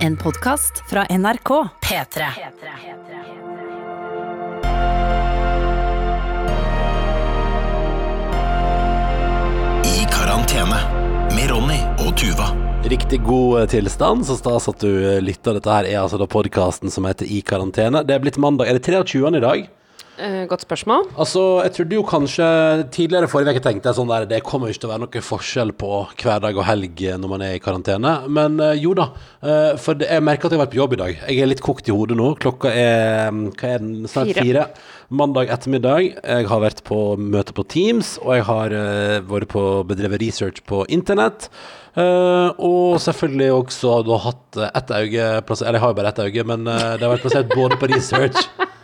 En podkast fra NRK. P3. I karantene med Ronny og Tuva. Riktig god eh, tilstand, så stas at du eh, lytter. Dette her er altså da podkasten som heter I karantene. Det er blitt mandag. Er det 23. i dag? Eh, godt spørsmål. Altså, jeg trodde jo kanskje Tidligere forrige uke tenkte jeg sånn der Det kommer jo ikke til å være noe forskjell på hverdag og helg når man er i karantene. Men eh, jo da. eh, for jeg merker at jeg har vært på jobb i dag. Jeg er litt kokt i hodet nå. Klokka er mm, hva er den? snart Fire. fire. Mandag ettermiddag. Jeg har vært på møte på Teams, og jeg har vært på bedrevet research på internett. Uh, og selvfølgelig også da hatt ett øye Eller jeg har jo bare ett øye, men uh, det har vært plassert både på research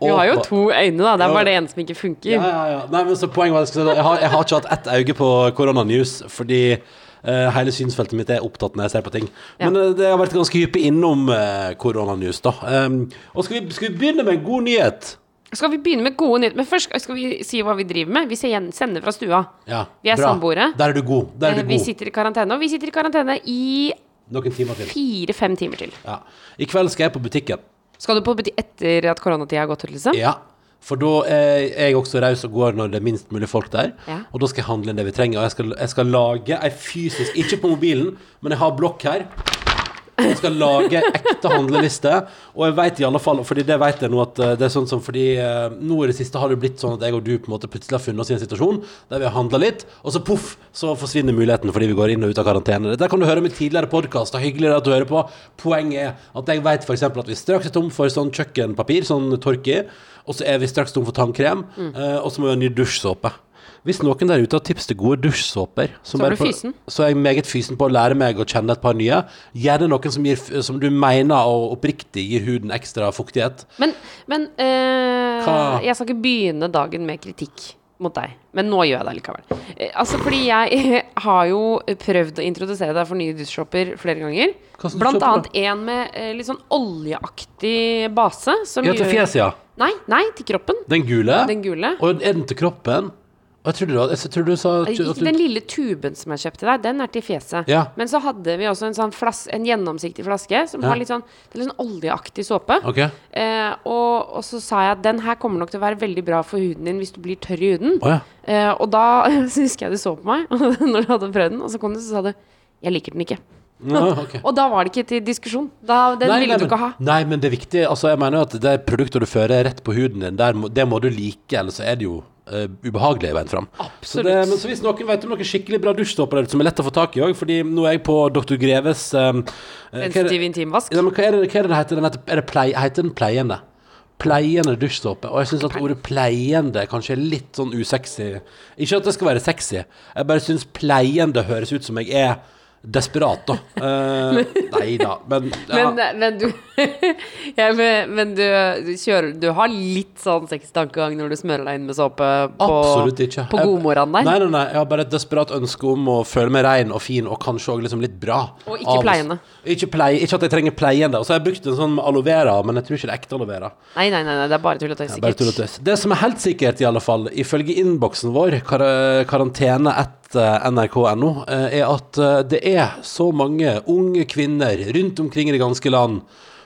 Du har jo to øyne, da. Det er bare det ene som ikke funker. ja, ja, ja. Nei, men så poenget var jeg, har, jeg har ikke hatt ett øye på koronanews, fordi Uh, hele synsfeltet mitt er opptatt når jeg ser på ting. Men eh, det har vært ganske hyppig innom uh, koronanews, da. Um, og skal vi, skal vi begynne med en god nyhet? Skal vi begynne med gode nyheter? Men først skal vi si hva vi driver med. Vi ser- sender fra stua. Ja, Vi er samboere. Der er du god. Der er du god. Vi sitter i karantene, og vi sitter i karantene i fire-fem timer til. Ja. I kveld skal jeg på butikken. Skal du på butikk etter at koronatida har gått ut, liksom? Ja. For da er jeg også raus og går når det er minst mulig folk der. Ja. Og da skal jeg handle inn det vi trenger. Og jeg skal, jeg skal lage ei fysisk Ikke på mobilen, men jeg har blokk her. Jeg skal lage ekte handleliste. Og jeg vet i alle fall, fordi det vet jeg nå at eh, det er sånn som fordi eh, nå i det siste har det blitt sånn at jeg og du på en måte plutselig har funnet oss i en situasjon der vi har handla litt, og så poff, så forsvinner muligheten fordi vi går inn og ut av karantene. Dette kan du høre med tidligere podkaster. Hyggelig at du hører på. Poenget er at jeg vet f.eks. at vi straks er tom for sånn kjøkkenpapir, sånn torki, og så er vi straks tom for tannkrem, eh, og så må vi ha ny dusjsåpe. Hvis noen der ute har tips til gode dusjsåper, Så er du fysen. så er jeg meget fysen på å lære meg å kjenne et par nye. Gjerne noen som, gir, som du mener og oppriktig gir huden ekstra fuktighet. Men, men øh, jeg skal ikke begynne dagen med kritikk mot deg. Men nå gjør jeg det likevel. Eh, altså fordi jeg har jo prøvd å introdusere deg for nye dusjsåper flere ganger. Blant annet en med eh, litt sånn oljeaktig base. Som Ja, til fjeset, ja. Nei, nei, til kroppen. Den gule. Den gule. Og er den til kroppen? Jeg tror, du- jeg tror du sa du, den lille tuben som jeg kjøpte deg, den er til fjeset. Ja. Men så hadde vi også en sånn flas en gjennomsiktig flaske som Ja. har litt sånn, det litt sånn oljeaktig såpe. Okay. Eh, og, og så sa jeg at den her kommer nok til å være veldig bra for huden din hvis du blir tørr i huden. Oh, ja. Eh, og da så husker jeg du så på meg når du hadde prøvd den, og så kom du og sa du jeg liker den ikke. Ja, okay. Og da var det ikke til diskusjon. Da, den ville du men, ikke ha. nei, men det er viktig. Altså, jeg mener at det produktet du fører rett på huden din, der, det må du like, ellers så er det jo eh, ubehagelige veien fram. Så, det, men så hvis noen vet om noen skikkelig bra dusjstopper som er lett å få tak i òg, fordi nå er jeg på Dr. Greves um, Sensitiv intimvask. Ja, men hva er det, hva er det heter? Den heter, er det plei, heter den pleiende? Pleiende dusjsåpe. Og jeg syns at ordet pleiende kanskje er litt sånn usexy. Ikke at det skal være sexy, jeg bare syns pleiende høres ut som jeg er desperat, da. Uh, nei da, men ja. Men, men du ja, men, men du, du kjører Du har litt sånn sextankegang når du smører deg inn med såpe på, på godmorgenen der? Nei, nei, nei. Jeg har bare et desperat ønske om å føle meg rein og fin, og kanskje òg liksom litt bra. Og ikke Av- pleiende. Ikke, plei, ikke at jeg trenger pleiende. Og så har jeg brukt en sånn aloe vera, men jeg tror ikke det er ekte aloe vera. Nei, nei, nei, nei, det er bare tull og tøys. Det som er helt sikkert, i alle fall, ifølge innboksen vår, kar karantene etter nrk.no, eh, er at eh, det er så mange unge kvinner rundt omkring i det ganske land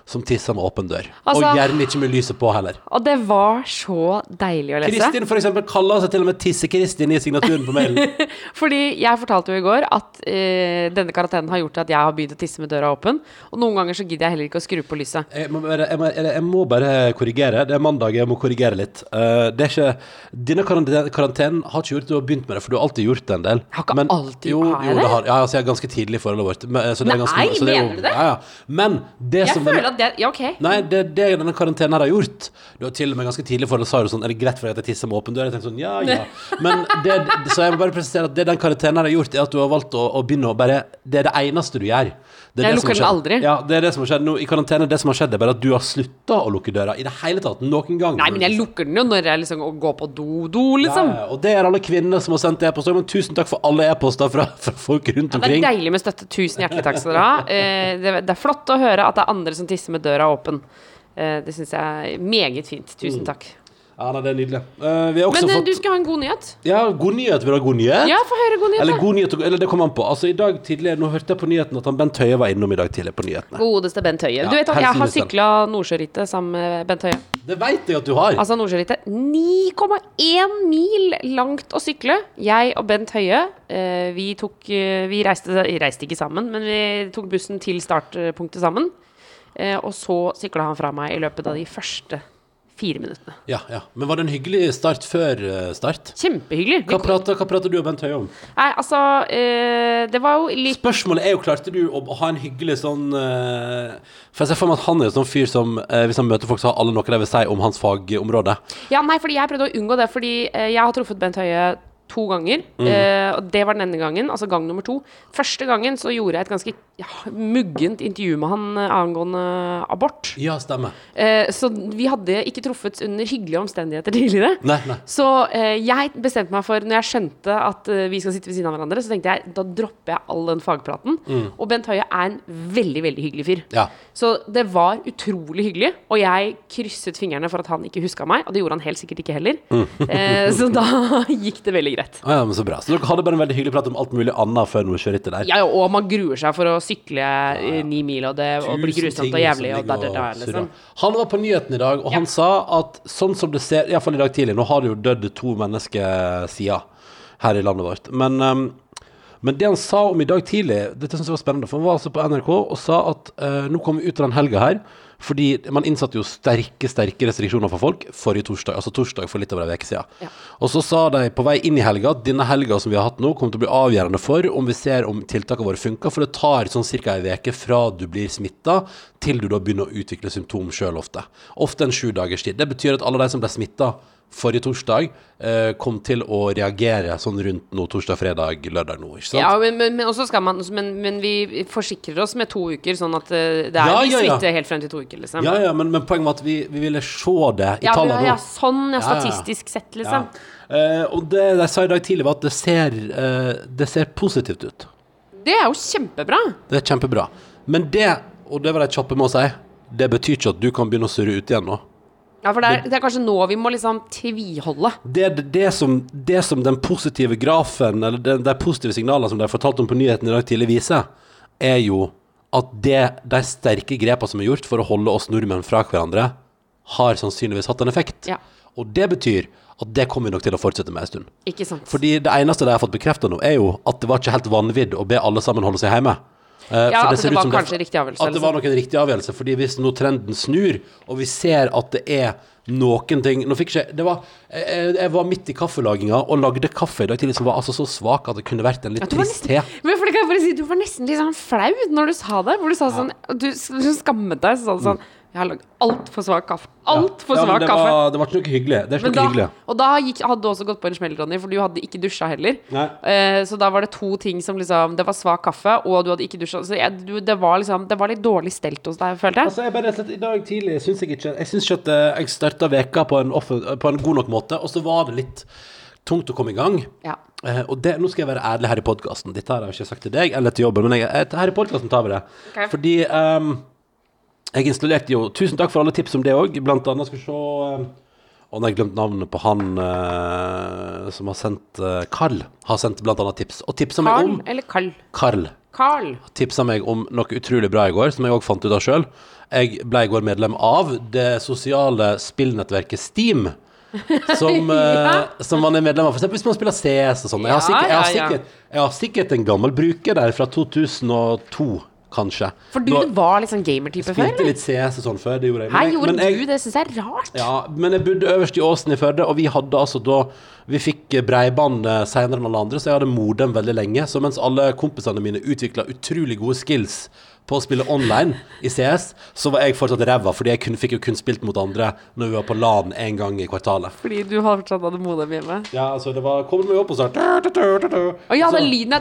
som tisser med åpen dør. Altså- og gjerne ikke med lyset på heller. Og det var så deilig å lese. Kristin for eksempel kaller seg til og med Tisse-Kristin i signaturen på mailen. Fordi jeg fortalte jo i går at uh, denne karantenen har gjort at jeg har begynt å tisse med døra åpen. Og noen ganger så gidder jeg heller ikke å skru på lyset. Jeg må, bare, jeg, må, jeg må bare korrigere. Det er mandag, jeg må korrigere litt. Uh, det er ikke Denne karantenen, har ikke gjort du har begynt med det, for du har alltid gjort det en del. Jeg har ikke alltid- jo, har jeg jo, det? har, ja, altså, jeg er ganske tidlig i forholdet vårt. Men, så det er Nei, ganske, så det er jo- mener du det? Ja, ja. Men det Jeg som føler at det Ja, ok. Nei, det, er det denne karantenen her har gjort Du har til og med ganske tidlig forholdet sa du sånn Er det greit for deg at jeg tisser med åpen dør? Jeg tenkte sånn, ja, ja. Men det, så jeg må bare presisere at det den karantenen her har gjort, er at du har valgt å, å begynne å bare Det er det eneste du gjør. Det Jeg det lukker den aldri. Ja, det er det som har skjedd nå i karantene. Det som har skjedd, er bare at du har slutta å lukke døra i det hele tatt. Noen gang. Nei, men jeg lukker den jo når jeg liksom går på do-do, liksom. ja, ja, Og det er alle kvinner som har sendt e-poster. Men tusen takk for alle e-poster fra, fra folk rundt omkring Det er deilig med støtte. Tusen hjertelig takk skal dere ha. Eh, det, er flott å høre at det er andre som tisser med døra åpen. Eh, det syns jeg er meget fint. Tusen Mm. Ja, nei, det er nydelig. Eh, vi har også Men eh, fått du skal ha en god nyhet. Ja, god nyhet. Vil du ha god nyhet? Ja, få høre god nyhet. Eller da. god nyhet, eller det kommer an på. Altså, i dag tidlig, Nå hørte jeg på nyheten at han Bent Høie var innom i dag tidlig på nyhetene. Godeste Bent Høie. Du vet at jeg har helseministeren. sykla Nordsjørittet sammen med Bent Høie. Det veit jeg at du har. Altså Nordsjørittet 9,1 mil langt å sykle. Jeg og Bent Høie, eh, vi tok eh, Vi reiste, reiste ikke sammen, men vi tok bussen til startpunktet sammen. Eh, og så sykla han fra meg i løpet av de første fire minuttene. Ja, ja. Men var det en hyggelig start før eh, start? Kjempehyggelig. Hva prater, hva prater du og Bent Høie om? Nei, altså eh, Det var jo litt Spørsmålet er jo, klarte du å ha en hyggelig sånn eh, For jeg ser for meg at han er en sånn fyr som eh, hvis han møter folk, så har alle noe de vil si om hans fagområde. Ja, nei, fordi jeg prøvde å unngå det, fordi eh, jeg har truffet Bent Høie to ganger. Mm. eh, og det var denne gangen, altså gang nummer to. Første gangen så gjorde jeg et ganske ja, muggent intervju med han eh, angående abort. Ja, stemmer. Eh, så vi hadde ikke truffet under hyggelige omstendigheter tidligere. Nei, nei. Så eh, jeg bestemte meg for, når jeg skjønte at eh, vi skal sitte ved siden av hverandre, så tenkte jeg da dropper jeg all den fagpraten. Og Bent Høie er en veldig, veldig hyggelig fyr. Ja. Så det var utrolig hyggelig, og jeg krysset fingrene for at han ikke huska meg, og det gjorde han helt sikkert ikke heller. Eh, så da gikk det veldig greit. Ah, ja, men Så bra. Så dere hadde bare en veldig hyggelig prat om alt mulig annet før noe kjører etter der? Ja, og man gruer seg for å sykle ja, ni mil, og det og blir grusomt og jævlig, og der, der, der, liksom. Han var på nyheten i dag, og han sa at sånn som det ser Iallfall i dag tidlig Nå har det jo dødd to mennesker siden her i landet vårt. Men, um, men det han sa om i dag tidlig, dette synes jeg var spennende, for han var altså på NRK og sa at eh, nå kommer vi ut av den helga her. Fordi man innsatte jo sterke sterke restriksjoner for folk forrige torsdag. Altså torsdag for litt over en uke siden. Ja. Og så sa de på vei inn i helga at denne helga som vi har hatt nå, kommer til å bli avgjørende for om vi ser om tiltakene våre funker. For det tar sånn ca. ei uke fra du blir smitta til du da begynner å utvikle symptom sjøl ofte. Ofte en sju dagers tid. Det betyr at alle de som ble smitta forrige torsdag, eh, kom til å reagere sånn rundt nå torsdag, fredag, lørdag nå. ikke sant? Ja, men, men, men også skal man men, men vi forsikrer oss med to uker, sånn at eh, det er Ja, ja, ja. helt frem til to uker, liksom. Ja, ja, men, men poenget var at vi, vi ville se det i Ja, ja, tallene ja, nå. sånn, ja, Ja, ja, statistisk sett, liksom. Eh, og det de sa i dag tidlig, var at det ser, eh, det ser positivt ut. Det er jo kjempebra. Det er kjempebra. Men det, og det var de kjappe med å si, det betyr ikke at du kan begynne å surre ut igjen nå. Ja, for det er, det er kanskje nå vi må liksom tviholde. Det, det, det, som, det som den positive grafen, eller de, de positive signalene som de har fortalt om på nyheten i dag tidlig, viser, er jo at det, de sterke grepene som er gjort for å holde oss nordmenn fra hverandre, har sannsynligvis hatt en effekt. Ja. Og det betyr at det kommer vi nok til å fortsette med en stund. Ikke sant? Fordi det eneste de har fått bekrefta nå, er jo at det var ikke helt vanvidd å be alle sammen holde seg hjemme. Eh, Ja, at det ut var kanskje riktig avgjørelse, At det liksom. var nok en riktig avgjørelse. Fordi hvis nå trenden snur, og vi ser at det er noen ting Nå fikk ikke Det var Jeg, jeg var midt i kaffelaginga og lagde kaffe i dag tidlig som var altså så svak at det kunne vært en litt Ja, trist te. Men for det kan jeg bare si, Du var nesten litt sånn flau når du sa det. Hvor du sa sånn Du, du skammet deg. Så sa du sånn Jeg har lagd altfor svak kaffe. Altfor Ja, svak svak det kaffe. Var, det var ikke noe hyggelig. Det er ikke da, hyggelig. og da gikk, hadde du også gått på en smell, Ronny, for du hadde ikke dusja heller. Eh, så da var det to ting som liksom Det var svak kaffe, og du hadde ikke dusja. Så jeg, du, det var liksom Det var litt dårlig stelt hos deg, følte jeg. Altså, jeg bare I dag tidlig syns jeg ikke Jeg syns ikke at eh, jeg starta veka på en, offen- på en god nok måte, og så var det litt tungt å komme i gang. Ja. Eh, og det, nå skal jeg være ærlig her i podkasten. Dette har jeg ikke sagt til deg eller til jobben, men jeg, her i podkasten tar vi det. Okay. Fordi ehm, jeg installerte jo Tusen takk for alle tips om det òg. Blant annet skal vi se Og nå har jeg glemt navnet på han eh, som har sendt eh, Carl har sendt blant annet tips. Og tipsa meg Carl om eller Carl? Carl Carl. tipsa meg om noe utrolig bra i går, som jeg òg fant ut av sjøl. Jeg ble i går medlem av det sosiale spillnettverket Steam. Som, eh, som man er medlem av. For eksempel hvis man spiller CS og sånn. Jeg, har Ja, sikkert- jeg, har ja, ja. sikkert- jeg har sikkert en gammel bruker der fra 2002, kanskje. For du Nå, var liksom gamertype før? Spilte litt CS og sånn før. Det gjorde jeg. Men jeg- gjorde men jeg- du det, syns jeg er rart. ja, men jeg bodde øverst i Åsen i Førde, og vi hadde altså da Vi fikk breiband seinere senere enn alle andre, så jeg hadde modem veldig lenge. Så mens alle kompisene mine utvikla utrolig gode skills på å spille online i CS, så var jeg fortsatt ræva, fordi jeg kun, fikk jo kun spilt mot andre når vi var på LAN en gang i kvartalet. Fordi du har fortsatt hadde modem hjemme. Ja, altså, det var Kommer meg opp og sånn Og ja, den lyden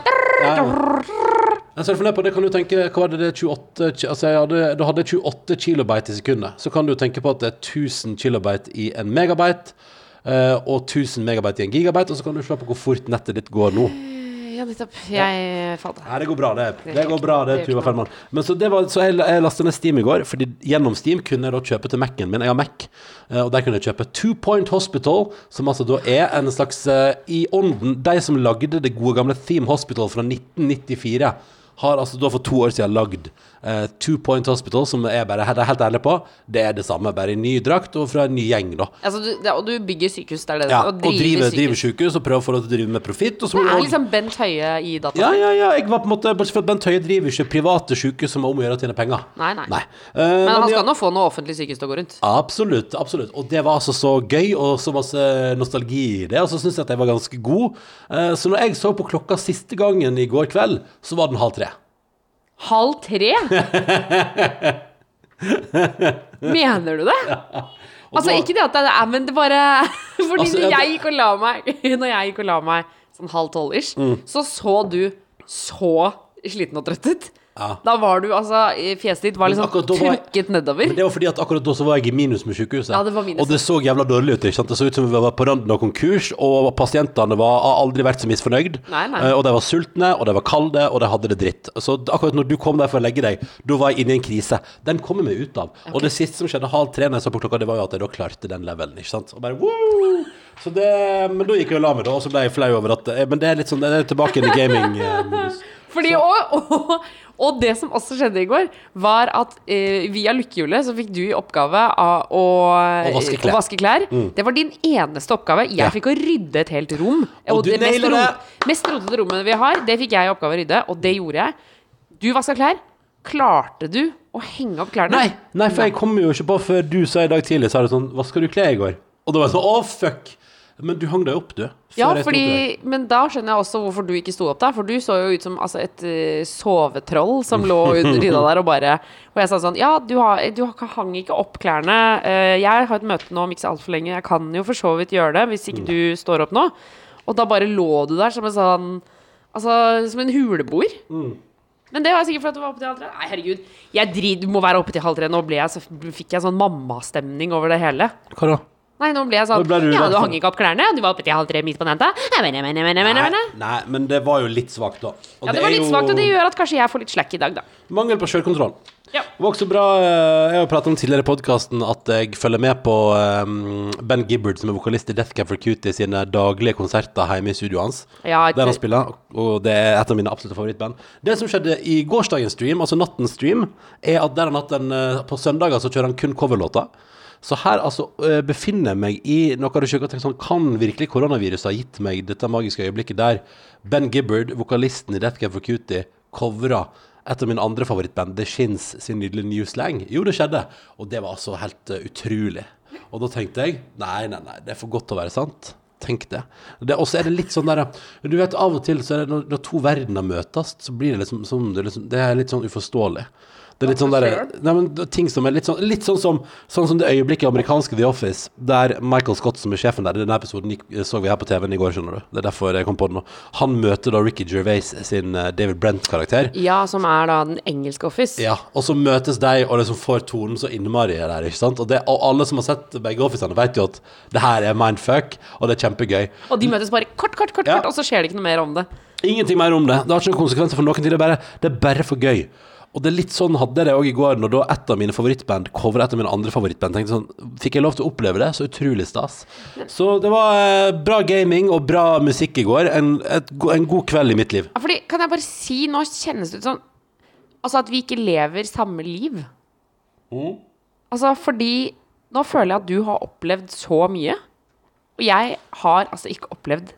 på, det kan du tenke, hva var det, det er 28 Altså, hadde, da hadde jeg 28 kilobyte i sekundet. Så kan du tenke på at det er 1000 kilobyte i en megabyte, eh, og 1000 megabyte i en gigabyte, og så kan du se på hvor fort nettet ditt går nå. Ja, nettopp. Jeg falt av. Nei, det går bra, det. Det går bra, det, Tuva Fellmann. Men så, det var, så jeg, jeg lastet ned Steam i går, fordi gjennom Steam kunne jeg da kjøpe til Mac-en min. Jeg har Mac, eh, og der kunne jeg kjøpe Two Point Hospital, som altså da er en slags eh, I ånden De som lagde det gode gamle Theme Hospital fra 1994, har altså da for to år siden lagd eh, Two Point Hospital, som jeg bare er helt ærlig på, det er det samme, bare i ny drakt og fra en ny gjeng, da. Altså, du, det, og du bygger sykehus, det er det Ja, og og driver driver, sykehus. driver sykehus og prøver å få lov til å drive med profitt. Det er og... liksom Bent Høie i data. ja, ja, ja. Jeg var på en måte Bortsett fra at Bent Høie driver ikke private sykehus som er om å gjøre å tjene penger. Nei, nei. Eh, Men han men, skal nå få noe offentlig sykehus til å gå rundt. Absolutt. absolutt Og det var altså så gøy, og så masse nostalgi i det. Og så syns jeg at jeg var ganske god. Uh, så når jeg så på klokka siste gangen i går kveld, så var den halv tre. Halv tre? Mener du det? Altså, ikke det at det er Men det bare Fordi Altså, når jeg gikk og la meg Når jeg gikk og la meg sånn halv tolv-ish, Mm. så så du så sliten og trøtt ut. Ja. Da var du altså Fjeset ditt var liksom da jeg- trukket nedover. Men det var fordi at akkurat da så var jeg i minus med sykehuset. Ja, det var minus. Og det så jævla dårlig ut. ikke sant? Det så ut som vi var på randen av konkurs, og pasientene var, har aldri vært så misfornøyd. Nei, nei. Eh, Og de var sultne, og de var kalde, og de hadde det dritt. Så akkurat når du kom der for å legge deg, da var jeg inne i en krise. Den kommer vi ut av. Og det siste som skjedde halv tre når jeg så på klokka, det var jo at jeg da klarte den levelen, ikke sant. Og bare woo! Så det, men da gikk jeg og la meg, da, og så ble jeg flau over at eh, Men det er litt sånn, det er tilbake i gaming-modus. Fordi, og, og, og det som også skjedde i går, var at eh, via lykkehjulet så fikk du i oppgave av å, Å vaske klær. Mm. å vaske klær. Det var din eneste oppgave. Jeg Ja. fikk å rydde et helt rom. Og du det mest, rom, mest rotete rommet vi har, det fikk jeg i oppgave å rydde, og det gjorde jeg. Du vaska klær. Klarte du å henge opp klærne? Nei, nei, for jeg kom jo ikke på før du sa i dag tidlig, så er det sånn Vaska du klær i går? Og da var jeg sånn Å, fuck! Men du hang deg opp, du. Ja, fordi, men da skjønner jeg også hvorfor du ikke sto opp der. For du så jo ut som altså, et uh, sovetroll som lå under dyna der og bare Og jeg sa sånn Ja, du, har, du hang ikke opp klærne. Uh, jeg har et møte nå om ikke så altfor lenge. Jeg kan jo for så vidt gjøre det hvis ikke du står opp nå. Og da bare lå du der som en sånn Altså som en huleboer. Men det var sikkert fordi at du var oppe til halv tre. Nei, herregud. Jeg drit, du må være oppe til halv tre. Nå jeg, så fikk jeg sånn mammastemning over det hele. Hva da? Nei, nå ble jeg sånn ble du Ja, du hang ikke opp klærne. Du var oppe til halv tre midt på natta. Nei, nei, men det var jo litt svakt, da. Og Ja, det var er litt jo svakt, og det gjør at kanskje jeg får litt slack i dag, da. Mangel på sjølkontroll. Ja. Det var også bra eh, Jeg har pratet om tidligere i podkasten at jeg følger med på eh, Ben Gibbard, som er vokalist i Death Cab for Cutie, sine daglige konserter hjemme i studioet hans. Ja, Der han spiller, og det er et av mine absolutte favorittband. Det som skjedde i gårsdagens stream, altså nattens stream, er at der han hatt en eh, På søndager så kjører han kun coverlåter. Så her altså eh, befinner jeg meg i noe av det sjuke. Sånn, kan virkelig koronaviruset ha gitt meg dette magiske øyeblikket der Ben Gibbard, vokalisten i Death Cab for Cutie, covra et av mine andre favorittband, The Shins sin nydelige New Slang? Jo, det skjedde. Og det var altså helt uh, utrolig. Og da tenkte jeg nei, nei, nei, det er for godt til å være sant. Tenk det. det og så er det litt sånn der Du vet, av og til så er det når, når to verdener møtes, så blir det liksom, som, det, liksom Det er litt sånn uforståelig. Det er litt sånn der, nei, men ting som er litt sånn Litt sånn som, sånn som det øyeblikket i amerikanske The Office, der Michael Scott, som er sjefen der Denne episoden gikk, så vi her på TV-en i går, skjønner du. Det er derfor jeg kom på den nå. Han møter da Ricky Gervais sin eh, David Brent-karakter. Ja, som er da den engelske Office. Ja, og så møtes de og liksom får tonen så innmari der, ikke sant? Og, det, og alle som har sett begge officene vet jo at det her er mindfuck, og det er kjempegøy. Og de møtes bare kort, kort, kort, Ja. kort, og så skjer det ikke noe mer om det. Ingenting mer om det. Det har ikke noen konsekvenser for noen ting. Det er bare, det er bare for gøy. Og det er litt sånn hadde jeg det òg i går, når da et av mine favorittband covra et av mine andre favorittband. Tenkte sånn, Fikk jeg lov til å oppleve det? Så utrolig stas. Så det var eh, bra gaming og bra musikk i går. En, et, en god kveld i mitt liv. Ja, fordi, kan jeg bare si, nå kjennes det ut som Altså at vi ikke lever samme liv. Mm. Altså fordi Nå føler jeg at du har opplevd så mye, og jeg har altså ikke opplevd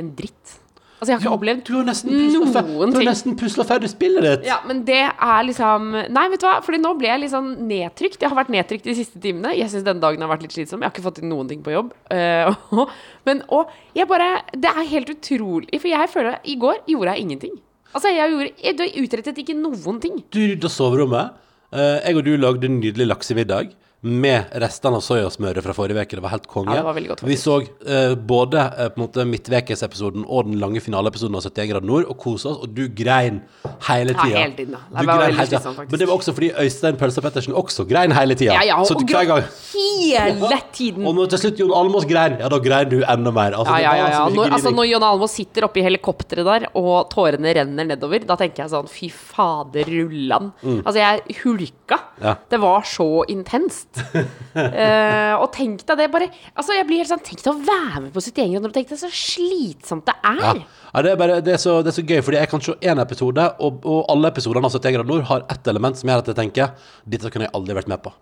en dritt. Altså, jeg har ikke opplevd Du har nesten pusla fer- du har nesten pusla ferdig spillet ditt. Ja, men det er liksom Nei, vet du hva, Fordi nå ble jeg litt sånn nedtrykt. Jeg har vært nedtrykt de siste timene. Jeg syns denne dagen har vært litt slitsom. Jeg har ikke fått til noen ting på jobb. Eh, men og jeg bare Det er helt utrolig. For jeg føler I går gjorde jeg ingenting. Altså, jeg gjorde jeg, Du utrettet ikke noen ting. Du rydda soverommet. Eh, jeg og du lagde en nydelig laksemiddag. Med restene av soyasmøret fra forrige uke. Det var helt konge. Ja, det var veldig godt, Vi så eh, både eh, på en måte midtvekesepisoden og den lange finaleepisoden av 71 grader nord og kosa oss, og du grein hele Ja, hele tiden, da. Det var veldig slitsomt, faktisk. Men det var også fordi Øystein Pølsa Pettersen også grein hele tida. Ja, ja, så og du, hver gang hele tiden. Og når til slutt Jon Almaas grein, ja, da grein du enda mer. Altså, Ja, ja, ja, så Når, altså, når Jon Almaas sitter oppe i helikopteret der, og tårene renner nedover, da tenker jeg sånn Fy fader, rullan. Altså, jeg hulka. Mm. Ja. Det var så intenst. Eh, og tenk deg det bare Altså, jeg blir helt sånn Tenk deg å være med på 71 grader, og tenk deg så slitsomt det er. Ja. ja, det er, bare, det, er så, det er så gøy, fordi jeg kan se én episode, og, og alle episodene av 71 grader nord har ett element som gjør at jeg tenker Dette kunne jeg aldri vært med på.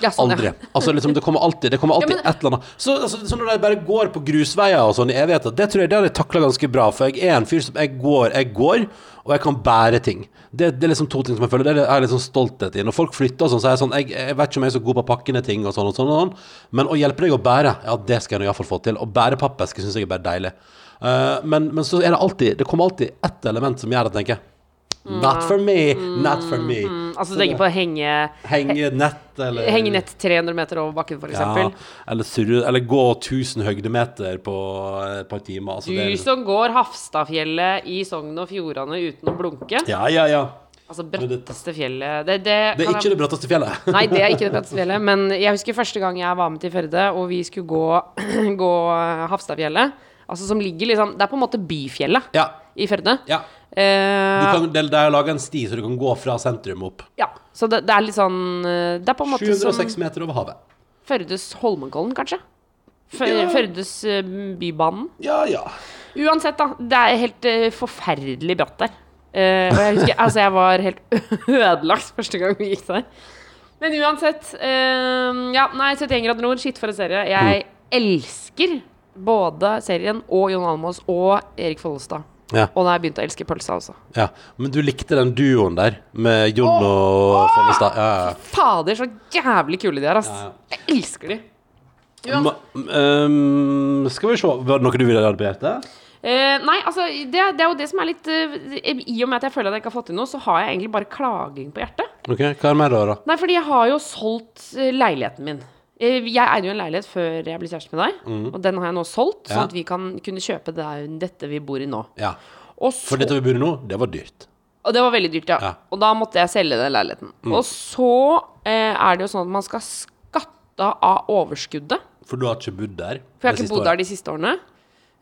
Ja, sånn, ja. Aldri. Altså liksom, Det kommer alltid, det kommer alltid Ja, men- et eller annet. Så, altså, så når de bare går på grusveier og sånn i evigheter, det tror jeg det har jeg takla ganske bra. For jeg er en fyr som jeg går, jeg går, og jeg kan bære ting. Det, det er liksom to ting som jeg føler. Det er sånn stolthet i. Når folk flytter og sånn, så er jeg sånn jeg, jeg vet ikke om jeg er så god på å pakke ned ting og sånn og sånn, og sånn. Men å hjelpe deg å bære, ja, det skal jeg nå iallfall få til. Å bære pappeske syns jeg er bare deilig. Uh, men, men så er det alltid Det kommer alltid ett element som gjør det, tenker jeg Not for me, not for me. Mm, altså, du tenker på å henge, Henge nett, eller henge nett 300 meter over bakken, f.eks. ja, eller, surre, eller gå 1000 høydemeter på et par timer. Altså, Du det som går Hafstadfjellet i Sogn og Fjordane uten å blunke. ja, ja, ja. Altså bratteste fjellet Det, det, Det er ikke jeg- det bratteste fjellet. Nei, det er ikke det bratteste fjellet. Men jeg husker første gang jeg var med til Førde, og vi skulle gå, gå Hafstadfjellet. Altså som ligger liksom Det er på en måte byfjellet Ja. i Førde. ja. Du Eh, kan, det, det er laga en sti, så du kan gå fra sentrum opp. ja. Så det, det er litt sånn eh, Det er på en måte som 706 meter over havet. Førdes Holmenkollen, kanskje? Før, Ja. Førdes eh, Bybanen. Ja, ja. Uansett, da. Det er helt uh, forferdelig bratt der. Uh, og jeg husker Altså, jeg var helt ødelagt første gang vi gikk der. Men uansett Ja, nei, 71 grader nord, shit for en serie. Jeg elsker både serien og Jon Almaas og Erik Follestad. Ja, Og da har jeg begynt å elske pølsa også. ja. Men du likte den duoen der, med Jon og Follestad? Ja, ja. Fader, så jævlig kule de er, ass. Ja, Jeg elsker de. Ma, um, skal vi se, var det noe du ville på hjertet? Eh, nei, altså, det, det er jo det som er litt uh, I og med at jeg føler at jeg ikke har fått til noe, så har jeg egentlig bare klaging på hjertet. Ok, Hva er det mer da? da? Nei, fordi jeg har jo solgt eh, leiligheten min. Eh, Jeg eide jo en leilighet før jeg ble kjæreste med deg, og den har jeg nå solgt, Ja. sånn at vi kan kunne kjøpe det, dette vi bor i nå. Ja. For dette vi bor i nå, det var dyrt. og det var veldig dyrt, ja. Ja. Mm. Og da måtte jeg selge den leiligheten. Og så eh, er det jo sånn at man skal skatte av overskuddet. For du har ikke bodd der? For jeg har ikke bodd der de siste årene.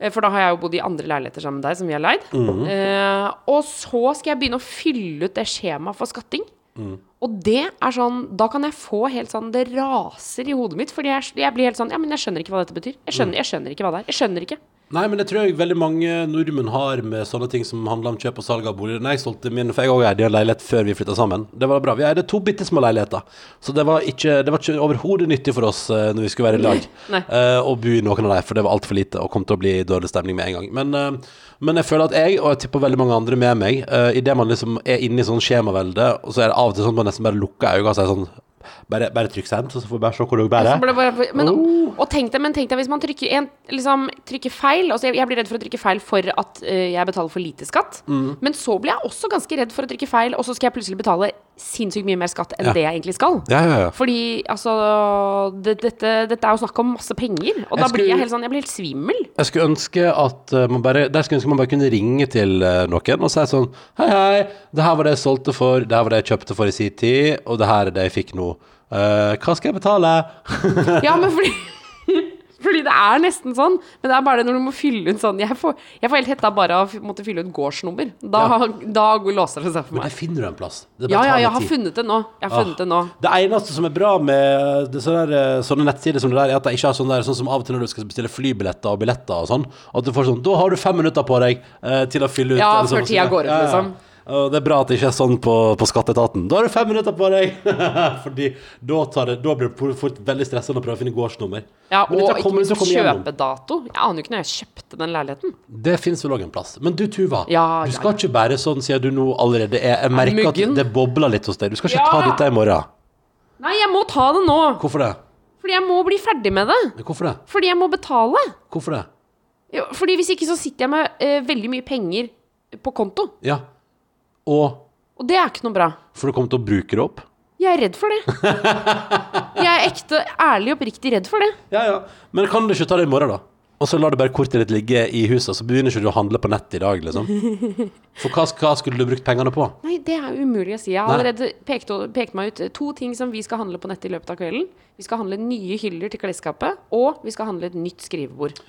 Eh, For da har jeg jo bodd i andre leiligheter sammen med deg, som vi har leid. Mhm. eh, og så skal jeg begynne å fylle ut det skjemaet for skatting. Mhm. Og det er sånn Da kan jeg få helt sånn Det raser i hodet mitt. Fordi jeg, jeg blir helt sånn Ja, men jeg skjønner ikke hva dette betyr. Jeg skjønner, jeg skjønner ikke hva det er. Jeg skjønner ikke. Nei, men det tror jeg veldig mange nordmenn har med sånne ting som handler om kjøp og salg av bolig. Nei, jeg solgte min, for jeg òg eide en leilighet før vi flytta sammen. Det var bra. Vi eide to bitte små leiligheter. Så det var ikke, det var ikke overhodet nyttig for oss uh, når vi skulle være i lag, eh, å bo i noen av dem, for det var altfor lite og kom til å bli dårlig stemning med en gang. Men, uh, men jeg føler at jeg, og jeg tipper veldig mange andre med meg, uh, idet man liksom er inne i sånn skjemavelde, og så er det av og til sånn at man nesten bare lukker øynene og sier sånn bare, bare trykk send, så får vi bare se hvor dere bærer. Men, Oh. og tenk deg, men tenk deg hvis man trykker, en, liksom, trykker feil altså jeg, jeg blir redd for å trykke feil for at uh, jeg betaler for lite skatt. Mm. Men så blir jeg også ganske redd for å trykke feil, og så skal jeg plutselig betale sinnssykt mye mer skatt enn Ja. det jeg egentlig skal. Ja, ja, ja. Fordi altså det, dette, dette er jo snakk om masse penger. Og Jeg da blir jeg helt sånn Jeg blir helt svimmel. Jeg skulle ønske at eh, man bare Der skulle ønske man bare kunne ringe til eh, noen og si sånn Hei, hei, det her var det jeg solgte for, det her var det jeg kjøpte for i sin tid, og det her er det jeg fikk nå. Eh, hva skal jeg betale? Ja, men fordi Fordi det er nesten sånn. Men det er bare det når du må fylle ut sånn Jeg får, jeg får helt hetta bare av å måtte fylle ut gårdsnummer. Da, da låser det seg for meg. Men det finner du en plass. Det Ja, ja, jeg har tid. funnet det nå. Jeg har Ah. funnet det nå. Det eneste som er bra med det, sånne, der, eh, sånne nettsider som det der, er at de ikke har sånn der Sånn som av og til når du skal bestille flybilletter og billetter og sånn, at du får sånn Da har du fem minutter på deg eh, til å fylle ut Ja, sånn, før tida går ut, Ja, ja. Og det er bra at det ikke er sånn på, på Skatteetaten. Da har du fem minutter på deg! Fordi da, tar det, da blir det fort veldig stressende å prøve å finne gårdsnummer. Ja, og ikke minst kjøpedato. Jeg aner jo ikke når jeg kjøpte den leiligheten. Det fins vel òg en plass. Men du, Tuva. Ja, du skal ja. ikke bære sånn siden du nå allerede er Jeg merker at det bobler litt hos deg. Du skal ikke Ja! ta dette i morgen. Nei, jeg må ta det nå! Hvorfor det? Fordi jeg må bli ferdig med det. Hvorfor det? Fordi jeg må betale. Hvorfor det? Jo, Fordi hvis ikke så sitter jeg med uh, veldig mye penger på konto. Ja. Og Og det er ikke noe bra. For du kommer til å bruke det opp? Jeg er redd for det. Jeg er ekte, ærlig og oppriktig redd for det. Ja, ja. Men kan du ikke ta det i morgen, da? Og så lar du bare kortet ditt ligge i huset, så begynner ikke du å handle på nett i dag, liksom. For hva, hva skulle du brukt pengene på? Nei, det er umulig å si. Jeg har Nei. allerede pekt, pekt meg ut to ting som vi skal handle på nettet i løpet av kvelden. Vi skal handle nye hyller til klesskapet, og vi skal handle et nytt skrivebord.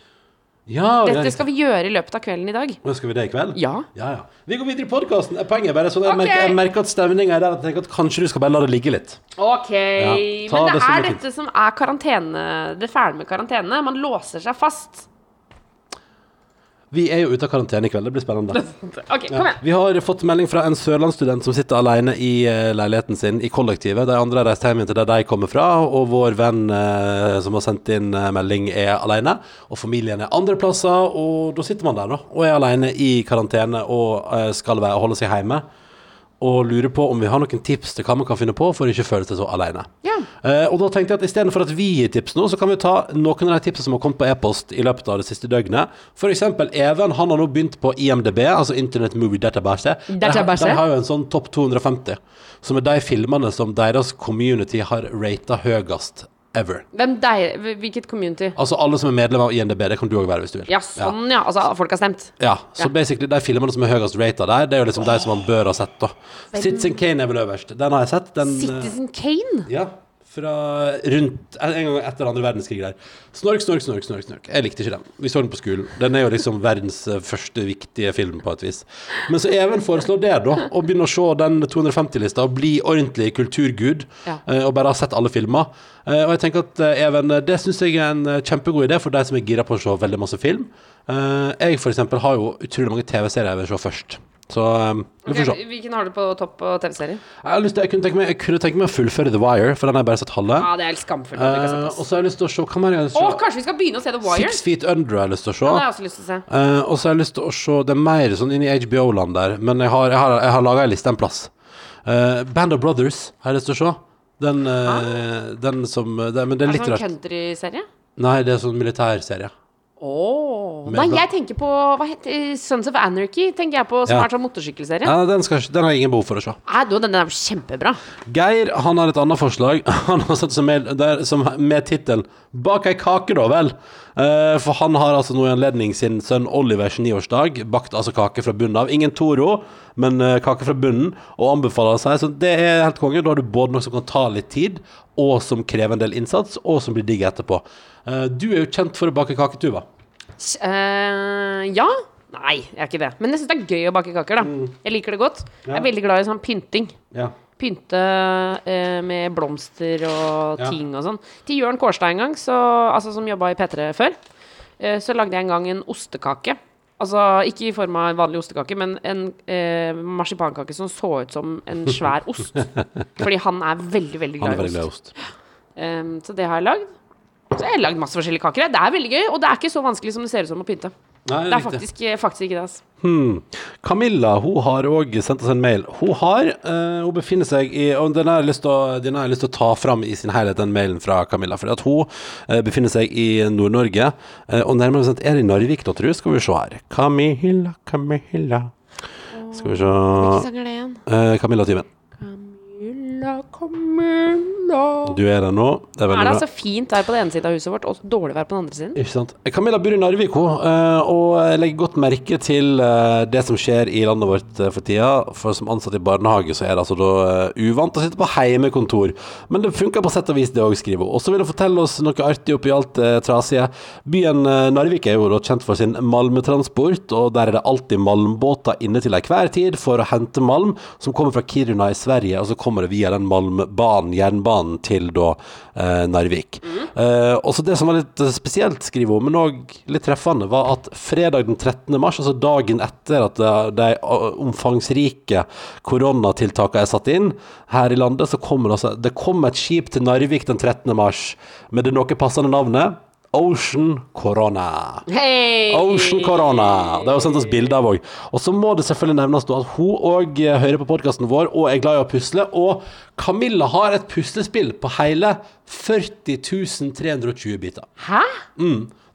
Ja, Dette skal vi gjøre i løpet av kvelden i dag. Men Skal vi det i kveld? Ja. Ja, ja. Vi går videre i podkasten. Poenget er bare sånn jeg, okay. merker, jeg merker at stemninga er der jeg tenker at kanskje du skal bare la det ligge litt. Ok, men det, det er dette som er karantene, det fæle med karantene. Man låser seg fast. Vi er jo ute av karantene i kveld. Det blir spennende. Ok, kom igjen. Vi har fått melding fra en sørlandsstudent som sitter alene i eh, leiligheten sin i kollektivet. De andre har reist hjem til der de kommer fra, og vår venn eh, som har sendt inn eh, melding, er alene. Og familien er andre plasser, og da sitter man der da, og er alene i karantene og eh, skal være, holde seg hjemme. Og lurer på om vi har noen tips til hva man kan finne på for å ikke føle seg så alene. Ja. Eh, og da tenkte jeg at istedenfor at vi gir tips nå, så kan vi ta noen av de tipsene som har kommet på e-post i løpet av det siste døgnet. Eksempel Even, han har nå begynt på IMDb, altså Internet Movie Database. Database. De, de har jo en sånn topp 250, som er de filmene som deres community har rata høyest ever. Hvem deg, hvilket community? Altså alle som er medlem av IMDb, det kan du òg være hvis du vil. Ja, sånn ja. Altså, folk har stemt. Ja, så Ja. basically de filmene som er høyest rata der, det er jo liksom de som man bør ha sett, da. Citizen Kane er vel øverst. Den har jeg sett. Den, Citizen Kane? Ja, fra rundt en gang etter andre verdenskrig der. Snork, snork, snork, snork, snork. Jeg likte ikke den. Vi så den på skolen. Den er jo liksom verdens eh, første viktige film på et vis. Men så Even foreslår det, da. Å begynne å se den 250-lista og bli ordentlig kulturgud. Ja. eh, Og bare ha sett alle filmer. Eh, Og jeg tenker at Even, det syns jeg er en kjempegod idé for de som er gira på å se veldig masse film. Jeg for eksempel har jo utrolig mange TV-serier jeg vil se først. Så eh, vi får se. Hvilken har du på topp på TV-serier? Jeg, jeg, kunne tenke meg, jeg kunne tenke meg å fullføre The Wire, for den har jeg bare sett halve. Ja, det er helt skamfullt. sett og så har jeg lyst til å se Hva mer har jeg lyst til Å, se? Oh, kanskje vi skal begynne å se The Wire? Six Feet Under har jeg lyst til å se. Ja, det har jeg også lyst til å se. Eh, og så har jeg lyst til å se Det er mer sånn inn i HBO-land der, men jeg har, jeg har, jeg har laga ei liste en plass. Uh, Band of Brothers har jeg lyst til å se. Den, den som det, Men det er Er det sånn rart. countryserie? Nei, det er sånn militærserie. Åh Med Nei, jeg tenker på Hva heter Sons of Anarchy, tenker jeg på, som Ja. er sånn motorsykkelserie. Ja, den, skal, den har jeg ingen behov for å se. Nei, du, den er kjempebra. Geir han har et annet forslag. Han har satt seg mail der, som, med tittelen 'Bak ei kake', da vel. Eh, for han har altså nå i anledning sin sønn Olivers niårsdag bakt altså kake fra bunnen av. Ingen Toro, men eh, kake fra bunnen, og anbefaler seg. Så det er helt konge. Da har du både noe som kan ta litt tid, og som krever en del innsats, og som blir digg etterpå. Eh, du er jo kjent for å bake kake, Tuva. Eh, ja. Nei, jeg er ikke det. Men jeg syns det er gøy å bake kaker, da. Jeg liker det godt. Jeg er veldig glad i sånn pynting. Ja. Pynte eh, med blomster og ting og sånn. Til Jørn Kårstad en gang, så, altså, som jobba i P3 før, eh, så lagde jeg en gang en ostekake. Altså ikke i form av en vanlig ostekake, men en eh, marsipankake som så ut som en svær ost. Fordi han er veldig, veldig Han glad i veldig glad i ost. ost. Um, så det har jeg lagd. Så jeg har lagd masse forskjellige kaker. Det er veldig gøy, og det er ikke så vanskelig som det ser ut som å pynte. Nei, Det er faktisk, eh, faktisk ikke det. Altså. Hmm. Camilla hun har òg sendt oss en mail. Hun har uh, Hun befinner seg i Og den har jeg lyst til å, ta fram i sin helhet, den mailen fra Camilla. For at hun uh, befinner seg i Nord-Norge, Uh, og nærmere bestemt er i Narvik, da, tror jeg. Skal vi se her. Camilla, Camilla Skal vi se Camilla Timen. Camilla, Camilla Du er der nå. Det er Er det bra. altså fint vær på den ene siden av huset vårt, og dårlig vær på den andre siden? Ikke sant. Camilla bor i Narvik, hun, eh, og legger godt merke til eh, det som skjer i landet vårt eh, for tida. For som ansatt i barnehage, så er det altså da uvant å sitte på heimekontor. Men det funker på sett og vis, det òg, skriver hun. Og så vil hun fortelle oss noe artig oppi alt det trasige. Byen Narvik er jo da kjent for sin malmetransport, og der er det alltid malmbåter inne til enhver tid for å hente malm, som kommer fra Kiruna i Sverige, og så kommer det via den malmbanen, jernbanen, til da eh, Narvik. Eh, og så Det som var litt eh, spesielt, skriver hun, men òg litt treffende, var at fredag den 13. mars, altså dagen etter at de, de eh, omfangsrike koronatiltakene er satt inn her i landet, så kommer det altså Det kom et skip til Narvik den 13. mars med det noe passende navnet Ocean Corona. Hey! Ocean Corona. Det har hun sendt oss bilde av òg. Og så må det selvfølgelig nevnes at hun òg hører på podkasten vår og er glad i å pusle. Og Camilla har et puslespill på hele 40 320 biter. Hæ?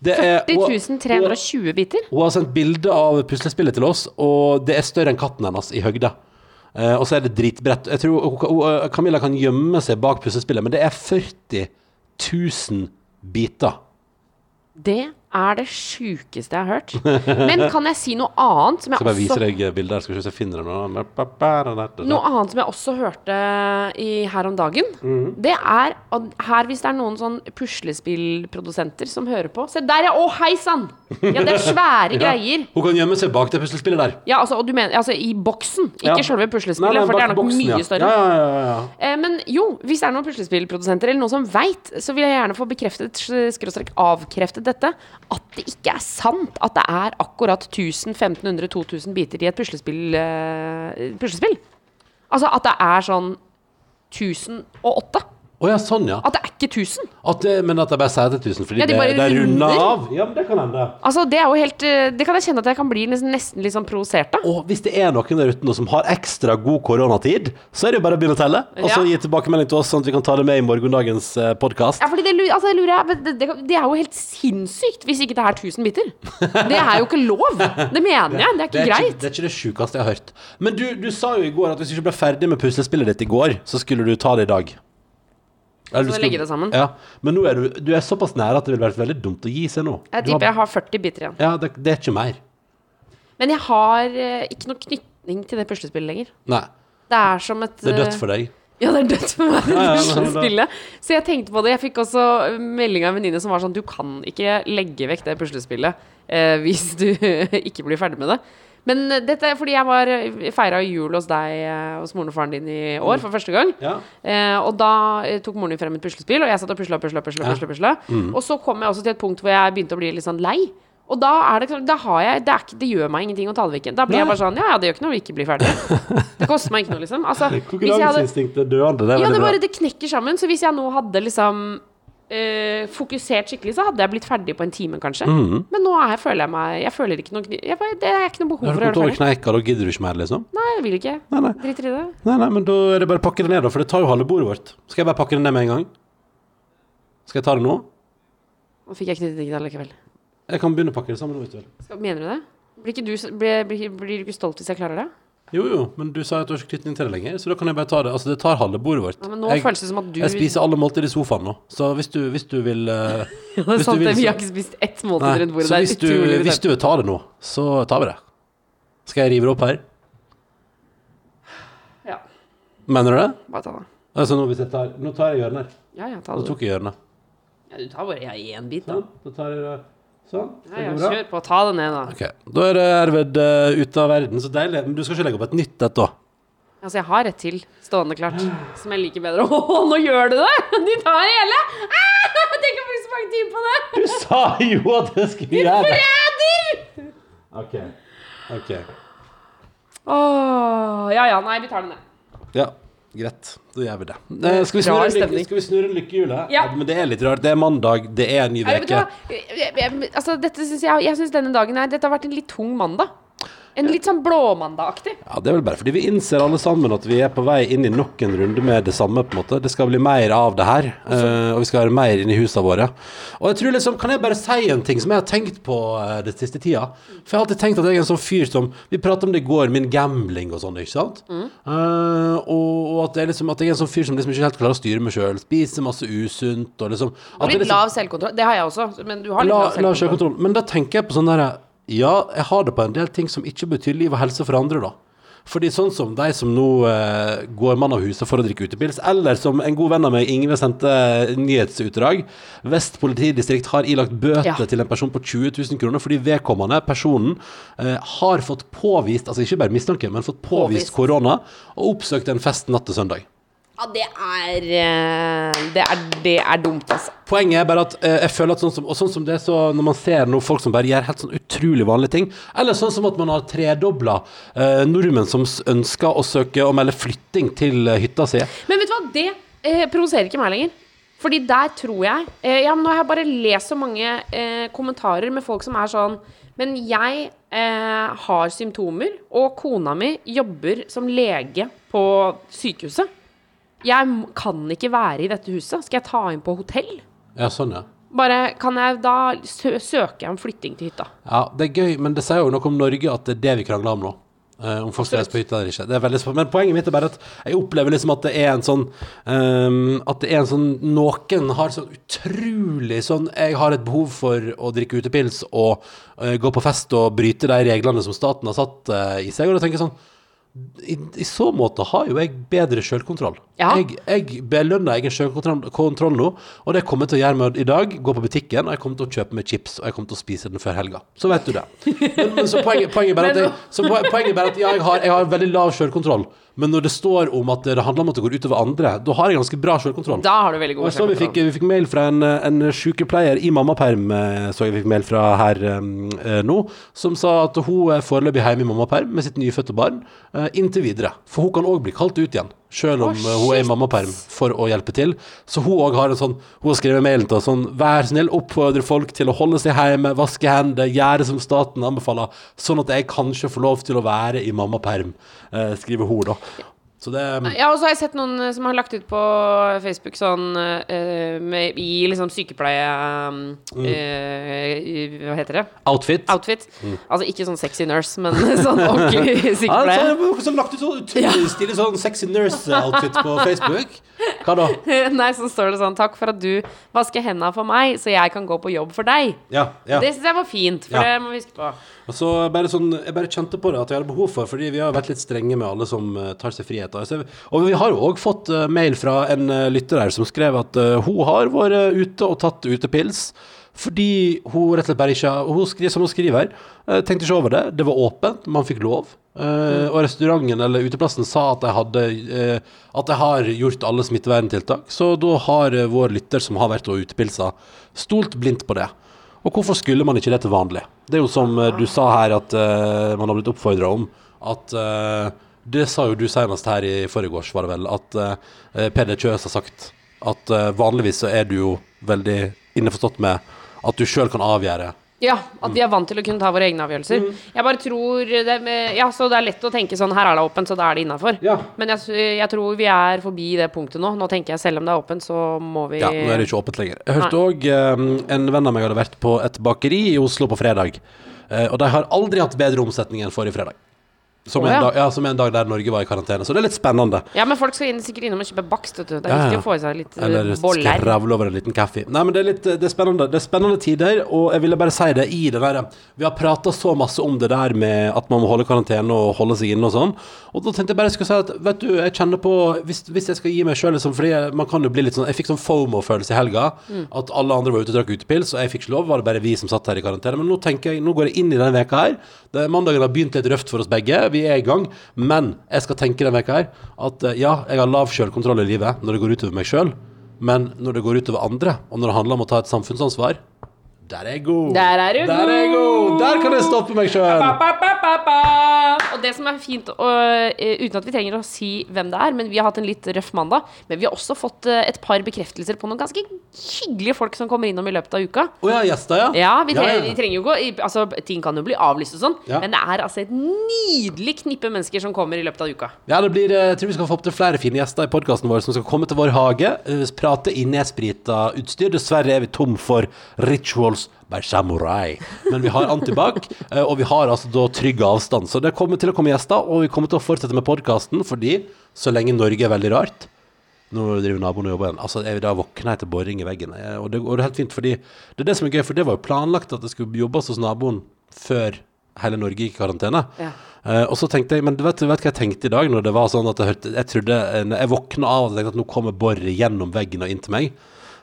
Det er- 40 320 biter? Hun har sendt bilde av puslespillet til oss, og det er større enn katten hennes i høgde. Eh, og så er det dritbredt. Jeg tror Camilla kan gjemme seg bak puslespillet, men det er 40 000 biter. Det er det sjukeste jeg har hørt. Men kan jeg si noe annet som jeg bare vise også deg bilder. Skal vi se jeg finner det. Noe annet som jeg også hørte i her om dagen, Mhm. det er her hvis det er noen sånn puslespillprodusenter som hører på Se der, ja! Å, hei sann! Ja, det er svære greier. Hun kan gjemme seg bak det puslespillet der. Ja, altså, og du mener, altså i boksen, ikke Ja. selve puslespillet, for det er nok boksen, mye ja. større. Ja, ja, ja, ja. Eh, men jo, hvis det er noen puslespillprodusenter eller noen som veit, så vil jeg gjerne få bekreftet, skråstrek avkreftet dette, at det ikke er sant at det er akkurat 1000-1500-2000 biter i et puslespill, uh, puslespill. Altså at det er sånn 1008. Å ja, sånn, ja. At det er ikke 1000. At det, men at det bare sier til 1000 fordi Ja, de det, det er runda av? Ja, men det kan hende. Altså Det er jo helt eh, Det kan jeg kjenne at jeg kan bli nesten, nesten litt sånn provosert av. Og hvis det er noen der ute nå som har ekstra god koronatid, så er det jo bare å begynne å telle. Og så gi tilbakemelding til oss, sånn at vi kan ta det med i morgendagens uh, podkast. Ja, fordi det, altså, det lurer jeg det, det, det er jo helt sinnssykt hvis ikke det er 1000 biter. Det er jo ikke lov. Det mener jeg. Det er ikke Det er greit. ikke, det er ikke det sjukeste jeg har hørt. Men du, du sa jo i går at hvis du ikke ble ferdig med puslespillet ditt i går, så skulle du ta det i dag. Du Så legge det sammen? Ja, Men nå er du, du er såpass nær at det ville vært veldig dumt å gi seg nå. Jeg Du tipper jeg har 40 biter igjen. Ja, det, det er ikke mer. Men jeg har eh, ikke noe knytning til det puslespillet lenger. Nei. Det er som et Det er dødt for deg. Ja, det er dødt for meg, Ja, Ja, puslespillet. Så jeg tenkte på det. Jeg fikk også melding av en venninne som var sånn Du kan ikke legge vekk det puslespillet eh, hvis du ikke blir ferdig med det. Men eh, dette er fordi jeg var feira jul hos deg eh, hos moren og faren din i år for første gang. Ja. Eh, og da eh, tok moren din frem et puslespill, og jeg satt og pusla, pusla, pusla. pusla, pusla. Mm. Og så kom jeg også til et punkt hvor jeg begynte å bli litt sånn lei. Og da er det sånn Da har jeg Det, er det gjør meg ingenting å ta det vekk. Da blir jeg bare sånn Ja, ja, det gjør ikke noe vi ikke blir ferdig. Det koster meg ikke noe, liksom. Altså, hvis jeg hadde ja, det bare det knekker sammen. Så hvis jeg nå hadde liksom eh, fokusert skikkelig, så hadde jeg blitt ferdig på en time, kanskje. Mhm. Men nå er, føler jeg meg Jeg føler ikke noe jeg, bare- Det er ikke noe behov Har for å kommet gjøre over det ferdig. kneika, da gidder du ikke mer, liksom? Nei, jeg vil ikke. Nei, nei. Driter i det. Nei, nei, men da er det bare å pakke det ned, da, for det tar jo halve bordet vårt. Skal jeg bare pakke det ned med en gang? Skal jeg ta det nå? Nå fikk jeg knyttet det likevel. Jeg kan begynne å pakke det sammen nå, hvis du. Skal, mener du det? Blir, ikke du, s- blir, blir, blir du ikke stolt hvis jeg klarer det? Jo, jo, men du sa at du har ikke knytning til det lenger, så da kan jeg bare ta det. Altså, det tar halve bordet vårt. Ja, men nå jeg, føles det som at du jeg spiser alle måltider i sofaen nå, så hvis du, hvis du vil uh, Ja, det er sant, vil, så... Vi har ikke spist ett måltid rundt bordet. så Det hvis du, hvis du vil ta det nå, så tar vi det. Skal jeg rive det opp her? Ja, Mener du det? bare ta det. Altså, nå, jeg tar, nå tar jeg hjørnet. Ja, ja, ta Nå tok jeg hjørnet. Ja, du tar bare én bit, da. Sånn, da tar jeg det sånn. Ja, ja, kjør på. Ta det ned, da. Ok, da er det herved uh, ute av verden. Så deilig. Men du skal ikke legge opp et nytt et, da? Altså, jeg har et til stående klart, som jeg liker bedre. Å, nå gjør du det! Du tar hele! Ah, tenk å bruke så mange timer på det! Du sa jo at jeg skulle gjøre det! Forræder! Ok. ok. Åh, ja ja, nei, vi tar det ned. Ja, greit. Da gjør vi det. Eh, skal, vi snurre, snurre, lykke, skal vi snurre lykkehjulet? Ja. Men det er litt rart. Det er mandag, det er en ny Nei, vet du uke. hva? Jeg- jeg- Altså, dette synes jeg, jeg syns denne dagen her Dette har vært en litt tung mandag. En litt sånn blåmandagaktig. Ja, Det er vel bare fordi vi innser alle sammen at vi er på vei inn i nok en runde med det samme. på en måte Det skal bli mer av det her, eh, og vi skal være mer inn i husene våre. Og jeg tror liksom, Kan jeg bare si en ting som jeg har tenkt på uh, den siste tida? For jeg har alltid tenkt at jeg er en sånn fyr som Vi pratet om det i går, min gambling og sånn, ikke sant? Eh, og, og at, jeg liksom, at jeg er en sånn fyr som liksom ikke helt klarer å styre meg sjøl. Spiser masse usunt og liksom at Og jeg litt liksom, lav selvkontroll. Det har jeg også, men du har litt La, lav la selvkontroll. selvkontroll. Men da tenker jeg på sånn derre Ja, jeg har det på en del ting som ikke betyr liv og helse for andre, da. Fordi sånn som de som nå eh, går mann av huset for å drikke utepils, eller som en god venn av meg, Ingve, sendte nyhetsutdrag. Vest politidistrikt har ilagt bøter Ja. til en person på 20 000 kroner fordi vedkommende, personen, eh, har fått påvist, altså ikke bare mistanke, men fått påvist Påvist. korona, og oppsøkt en fest natt til søndag. Ja, det er eh, Det er, det er dumt, altså. Poenget er bare at eh, jeg føler at sånn som Og sånn som det så når man ser noen folk som bare gjør helt sånn utrolig vanlige ting, eller sånn som at man har tredobla eh, nordmenn som s- ønsker å søke om eller flytting til eh, hytta si. Men vet du hva, det eh, provoserer ikke meg lenger. Fordi der tror jeg eh, ja, men Nå har jeg bare lest så mange eh, kommentarer med folk som er sånn Men jeg eh, har symptomer, og kona mi jobber som lege på sykehuset. Jeg kan ikke være i dette huset. Skal jeg ta inn på hotell? Ja, sånn, ja. Bare, kan jeg da sø søker jeg om flytting til hytta? Ja, det er gøy, men det sier jo noe om Norge at det er det vi krangler om nå. eh, om folk skal reise på hytta eller ikke. Det er veldig. Men poenget mitt er bare at jeg opplever liksom at det er en sånn um, At det er en sånn Noen har sånn utrolig sånn Jeg har et behov for å drikke utepils og uh, gå på fest og bryte de reglene som staten har satt uh, i seg. Og da tenker jeg sånn i, I så måte har jo jeg bedre sjølkontroll. Ja. Jeg, jeg belønner egen sjølkontroll kontroll nå, og det kommer jeg til å gjøre med i dag. Gå på butikken, og jeg kommer til å kjøpe meg chips, og jeg kommer til å spise den før helga. Så vet du det. Men, men så poenget, poenget, bare at jeg, så poenget bare at ja, jeg, har, jeg har veldig lav sjølkontroll, men når det står om at det handler om at det går utover andre, da har jeg ganske bra selvkontroll. Da har du veldig god selvkontroll. vi fikk, vi fikk mail fra en, en sykepleier i mammaperm, eh, så jeg fikk mail fra her eh, nå, som sa at hun er foreløpig hjemme i mammaperm med sitt nyfødte barn, eh, inntil videre. For hun kan òg bli kalt ut igjen, selv om eh, hun er i mammaperm, for å hjelpe til. Så hun òg har en sånn Hun har skrevet mailen til oss sånn Vær snill, oppfordre folk til å holde seg hjemme, vaske hender, gjøre som staten anbefaler, sånn at jeg kanskje får lov til å være i mammaperm, eh, skriver hun, da. Så det Ja, og så har jeg sett noen eh, som har lagt ut på Facebook sånn eh, med, i liksom sykepleie mm. eh, Hva heter det? Outfit. Outfit. Altså ikke sånn sexy nurse, men sånn ordentlig Ja, så sykepleie. har jeg også lagt ut sånn utrolig stilig sånn sexy nurse-outfit på Facebook. Hva da? Nei, så står det sånn Takk for at du vasker hendene for meg, så jeg kan gå på jobb for deg. Ja, ja. Det syns jeg var fint, for Ja. det må vi huske på. Og så bare sånn, jeg bare kjente på det at jeg hadde behov for, fordi vi har vært litt strenge med alle som eh, tar seg friheter. Og vi har jo òg fått eh, mail fra en eh, lytter her som skrev at hun har vært ute og tatt utepils. Fordi hun rett og slett bare ikke hun skriver, Som hun skriver, tenkte ikke over det. Det var åpent, man fikk lov. Eh, Og restauranten eller uteplassen sa at de hadde uh, At de har gjort alle smitteverntiltak. Så da har uh, vår lytter som har vært og utepilsa, stolt blindt på det. Og hvorfor skulle man ikke det til vanlig? Det er jo som du sa her at man har blitt oppfordra om, at Det sa jo du senest her i forgårs, var det vel, at uh, Peder Kjøs har sagt at vanligvis så er du jo veldig innforstått med at du sjøl kan avgjøre Ja, at vi er vant til å kunne ta våre egne avgjørelser. Mm. Jeg bare tror det Ja, så det er lett å tenke sånn Her er det åpent, så da er det innafor. Ja. Men jeg, jeg tror vi er forbi det punktet nå. Nå tenker jeg selv om det er åpent, så må vi Ja, nå er det ikke åpent lenger. Jeg hørte òg en venn av meg hadde vært på et bakeri i Oslo på fredag. Eh, og de har aldri hatt bedre omsetning enn forrige fredag. Som, Å, en dag, ja, som en dag der Norge var i karantene. Så det er litt spennende. Ja, men folk skal inn, sikkert innom og kjøpe bakst. Det er Ja, ja. viktig å få i seg litt eh, Eller boller. skravle over en liten kaffe. Nei, men det er litt det er spennende. Det er spennende tider, og jeg ville bare si det i det der Vi har prata så masse om det der med at man må holde karantene og holde seg inne og sånn. Og da tenkte jeg bare jeg skulle si at vet du, jeg kjenner på Hvis, hvis jeg skal gi meg sjøl liksom, Fordi man kan jo bli litt sånn Jeg fikk sånn FOMO-følelse i helga. Mm. At alle andre var ute og drakk utepils, og jeg fikk ikke lov. Var det bare vi som satt her i karantene. Men nå tenker jeg, nå går jeg inn i denne veka her. Det, mandagen har begynt litt røft for oss begge. Vi er i gang. Men jeg skal tenke denne veka her at eh, ja, jeg har lav sjølkontroll i livet når det går utover meg sjøl. Men når det går utover andre, og når det handler om å ta et samfunnsansvar, der er jeg god. Der er du Der er god. Der kan jeg stoppe meg sjøl. Og det som er fint, og, eh, uten at vi trenger å si hvem det er, men vi har hatt en litt røff mandag, men vi har også fått eh, et par bekreftelser på noen ganske hyggelige folk som kommer innom i løpet av uka. Oh, ja, gjester, ja. Ja, vi, tre Ja, ja. vi trenger jo ikke å Altså, ting kan jo bli avlyst og sånn, men det er altså et nydelig knippe mennesker som kommer i løpet av uka. Ja, det blir, eh, jeg tror vi skal få opp til flere fine gjester i podkasten vår som skal komme til vår hage. Prate i nedsprita utstyr. Dessverre er vi tom for rituals by samurai. Men vi har antibac, eh, og vi har altså da trygg avstand. Så det kommer til å komme gjester, og vi kommer til å fortsette med podkasten fordi så lenge Norge er veldig rart nå driver naboen og jobber igjen. Altså, jeg, da våkner jeg til boring i veggen. Jeg, og, det, og det er helt fint, fordi det er det som er gøy, for det var jo planlagt at det skulle jobbes hos naboen før hele Norge gikk i karantene. Ja. Uh, og så tenkte jeg, men du vet, du vet hva jeg tenkte i dag når det var sånn at jeg hørte Jeg trodde, eh, jeg våkna av og tenkte at nå kommer boret gjennom veggen og inn til meg.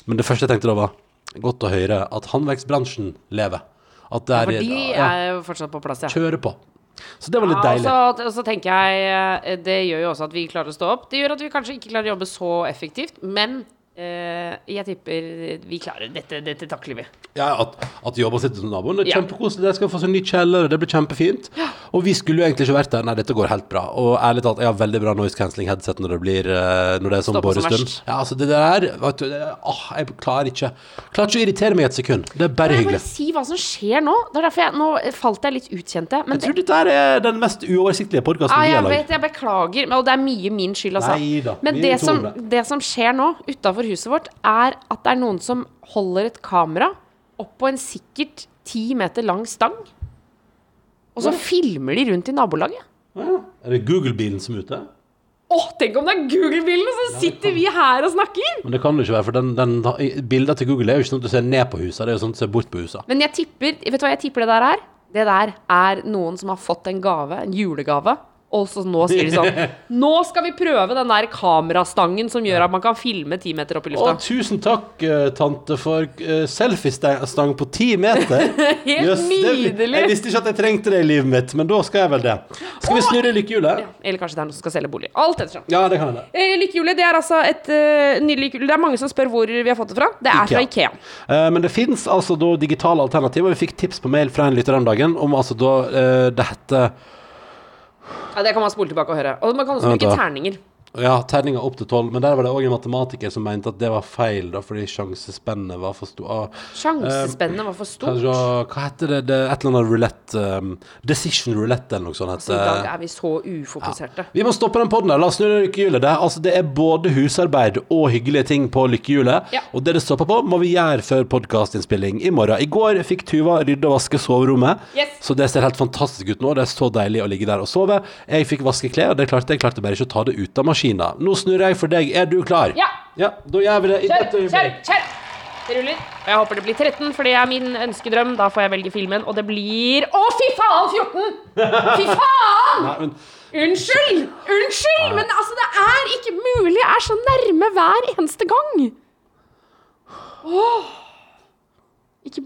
Men det første jeg tenkte da var godt å høre at håndverksbransjen lever. At det er, For de ja, er jo fortsatt på plass, ja. kjører på. Så det var litt Ja, deilig. og så, og så tenker jeg eh, Det gjør jo også at vi klarer å stå opp. Det gjør at vi kanskje ikke klarer å jobbe så effektivt, men eh, jeg tipper vi klarer dette. Dette takler vi. Ja, at, at jobber sitter som naboen. Det er Ja. kjempekoselig. De skal få seg ny kjeller, og det blir kjempefint. Og vi skulle jo egentlig ikke vært der. Nei, dette går helt bra. Og ærlig talt, jeg har veldig bra noise cancelling headset når det blir eh, Når det er sånn borestund. Ja, altså det der vet du, det, åh, Jeg klarer ikke Klarer ikke å irritere meg et sekund. Det er bare Kan jeg må hyggelig. si hva som skjer nå? Det er derfor jeg, Nå falt jeg litt utkjente. jeg. Tror dette er den mest uoversiktlige podkasten Ja, vi har jeg vet, jeg beklager, og det er mye min skyld, altså. Neida, Men det som, det. det som skjer nå, utafor huset vårt, er at det er noen som holder et kamera opp på en sikkert ti meter lang stang. Og så filmer de rundt i nabolaget. Ja. Er det Google-bilen som er ute? Åh, tenk om det er Google-bilen, og så sitter vi her og snakker! Men det kan det ikke være, for den, den, bildet til Google er jo ikke sånn at du ser ned på huset, det er jo sånn at du ser bort på huset. Men jeg tipper, vet du hva jeg tipper det der er? Det der er noen som har fått en gave, en julegave. Og så nå sier de sånn Nå skal vi prøve den der kamerastangen som gjør at man kan filme ti meter opp i Å, lufta. tusen takk, eh, tante, for uh, selfiestang på ti meter. Helt det- nydelig. Jeg visste ikke at jeg trengte det i livet mitt, men da skal jeg vel det. Skal vi snurre lykkehjulet? Ja, eller kanskje det er noen som skal selge bolig. Alt ettersom. Ja, det kan hende. Eh, Lykkehjulet det er altså et uh, nydelig lykkehjul. Det er mange som spør hvor vi har fått det fra. Det er fra Ikea. Uh, men det fins altså da digitale alternativer. Vi fikk tips på mail fra en lytter den dagen om altså da uh, det heter Ja, Det kan man spole tilbake og høre. Og man kan også bruke terninger. Ja, terninga opp til tolv, men der var det òg en matematiker som mente at det var feil, da, fordi sjansespennet var for stort. Ah, Sjansespennet var for stort. Kanskje, hva heter det, det et eller annet roulette um, Decision roulette eller noe sånt. Altså, I dag er vi så ufokuserte. Vi må stoppe den podden der. La oss snurre lykkehjulet. Det, altså, det er både husarbeid og hyggelige ting på lykkehjulet. Ja. Og det det stopper på, må vi gjøre før podkastinnspilling i morgen. I går fikk Tuva rydde og vaske soverommet, Yes. så det ser helt fantastisk ut nå. Det er så deilig å ligge der og sove. Jeg fikk vaske klær, og det klarte jeg klarte bare ikke å ta det ut av maskinen. Nå snurrer jeg for deg. Er du klar? Ja. Ja, Da gjør vi det i Kjør, dette kjør, øyeblikk. kjør! Det ruller. Jeg håper det blir 13, for det er min ønskedrøm. Da får jeg velge filmen, og det blir Å, fy faen! 14! Fy faen! Nei, men Unnskyld! Unnskyld! Men altså, det er ikke mulig! Jeg er så nærme hver eneste gang. Åh. Ikke